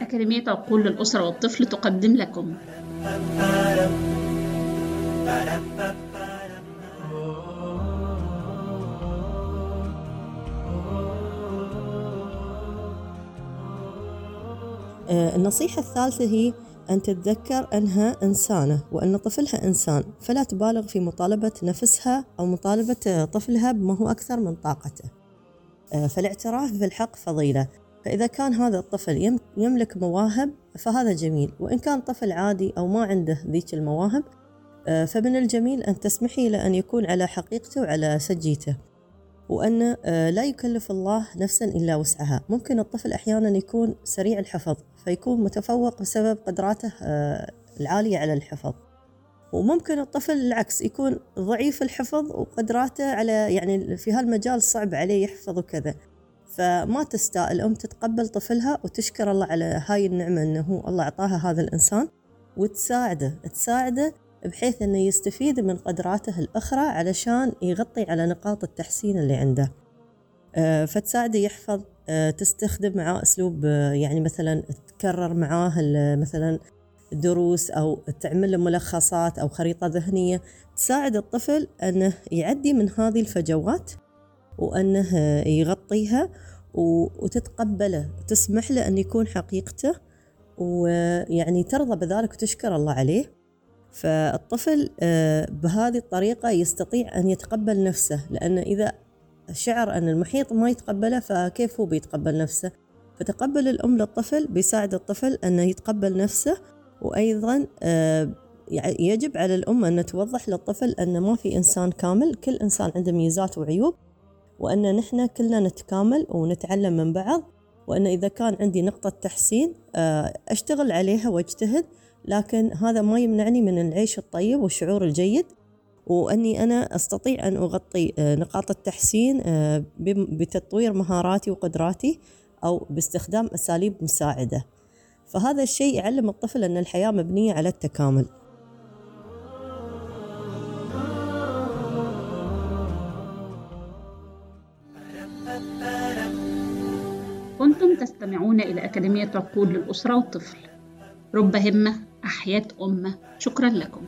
أكاديمية عقول للأسرة والطفل تقدم لكم. آه، النصيحة الثالثة هي أن تتذكر أنها إنسانة وأن طفلها إنسان فلا تبالغ في مطالبة نفسها أو مطالبة طفلها بما هو أكثر من طاقته. فالاعتراف بالحق فضيلة. فإذا كان هذا الطفل يملك مواهب فهذا جميل. وإن كان طفل عادي أو ما عنده ذيك المواهب آه، فمن الجميل أن تسمحي له أن يكون على حقيقته وعلى سجيته وأن آه، لا يكلف الله نفسا إلا وسعها. ممكن الطفل أحيانا يكون سريع الحفظ فيكون متفوق بسبب قدراته آه، العالية على الحفظ. وممكن الطفل العكس يكون ضعيف الحفظ وقدراته على يعني في هالمجال صعب عليه يحفظ وكذا. فما تستاء الأم تتقبل طفلها وتشكر الله على هاي النعمة أنه الله أعطاها هذا الإنسان وتساعده تساعده بحيث أنه يستفيد من قدراته الأخرى علشان يغطي على نقاط التحسين اللي عنده. آه، فتساعده يحفظ آه، تستخدم معاه أسلوب آه، يعني مثلا تكرر معاه مثلا دروس أو تعمل ملخصات أو خريطة ذهنية تساعد الطفل أنه يعدي من هذه الفجوات وأنه يغطيها وتتقبله تسمح له أن يكون حقيقته ويعني ترضى بذلك وتشكر الله عليه. فالطفل آه، بهذه الطريقة يستطيع أن يتقبل نفسه لأن إذا شعر أن المحيط ما يتقبله فكيف هو بيتقبل نفسه؟ فتقبل الأم للطفل بيساعد الطفل أنه يتقبل نفسه وأيضا آه، يجب على الأم أن توضح للطفل أن ما في إنسان كامل كل إنسان عنده ميزات وعيوب وأن نحن كلنا نتكامل ونتعلم من بعض وأن إذا كان عندي نقطة تحسين آه، أشتغل عليها واجتهد لكن هذا ما يمنعني من العيش الطيب والشعور الجيد وأني أنا أستطيع أن أغطي آه، نقاط التحسين بتطوير مهاراتي وقدراتي أو باستخدام أساليب مساعدة. فهذا الشيء يعلم الطفل أن الحياة مبنية على التكامل. كنتم تستمعون إلى أكاديمية عقول للأسرة والطفل. رب همة أحياء أمة. شكرا لكم.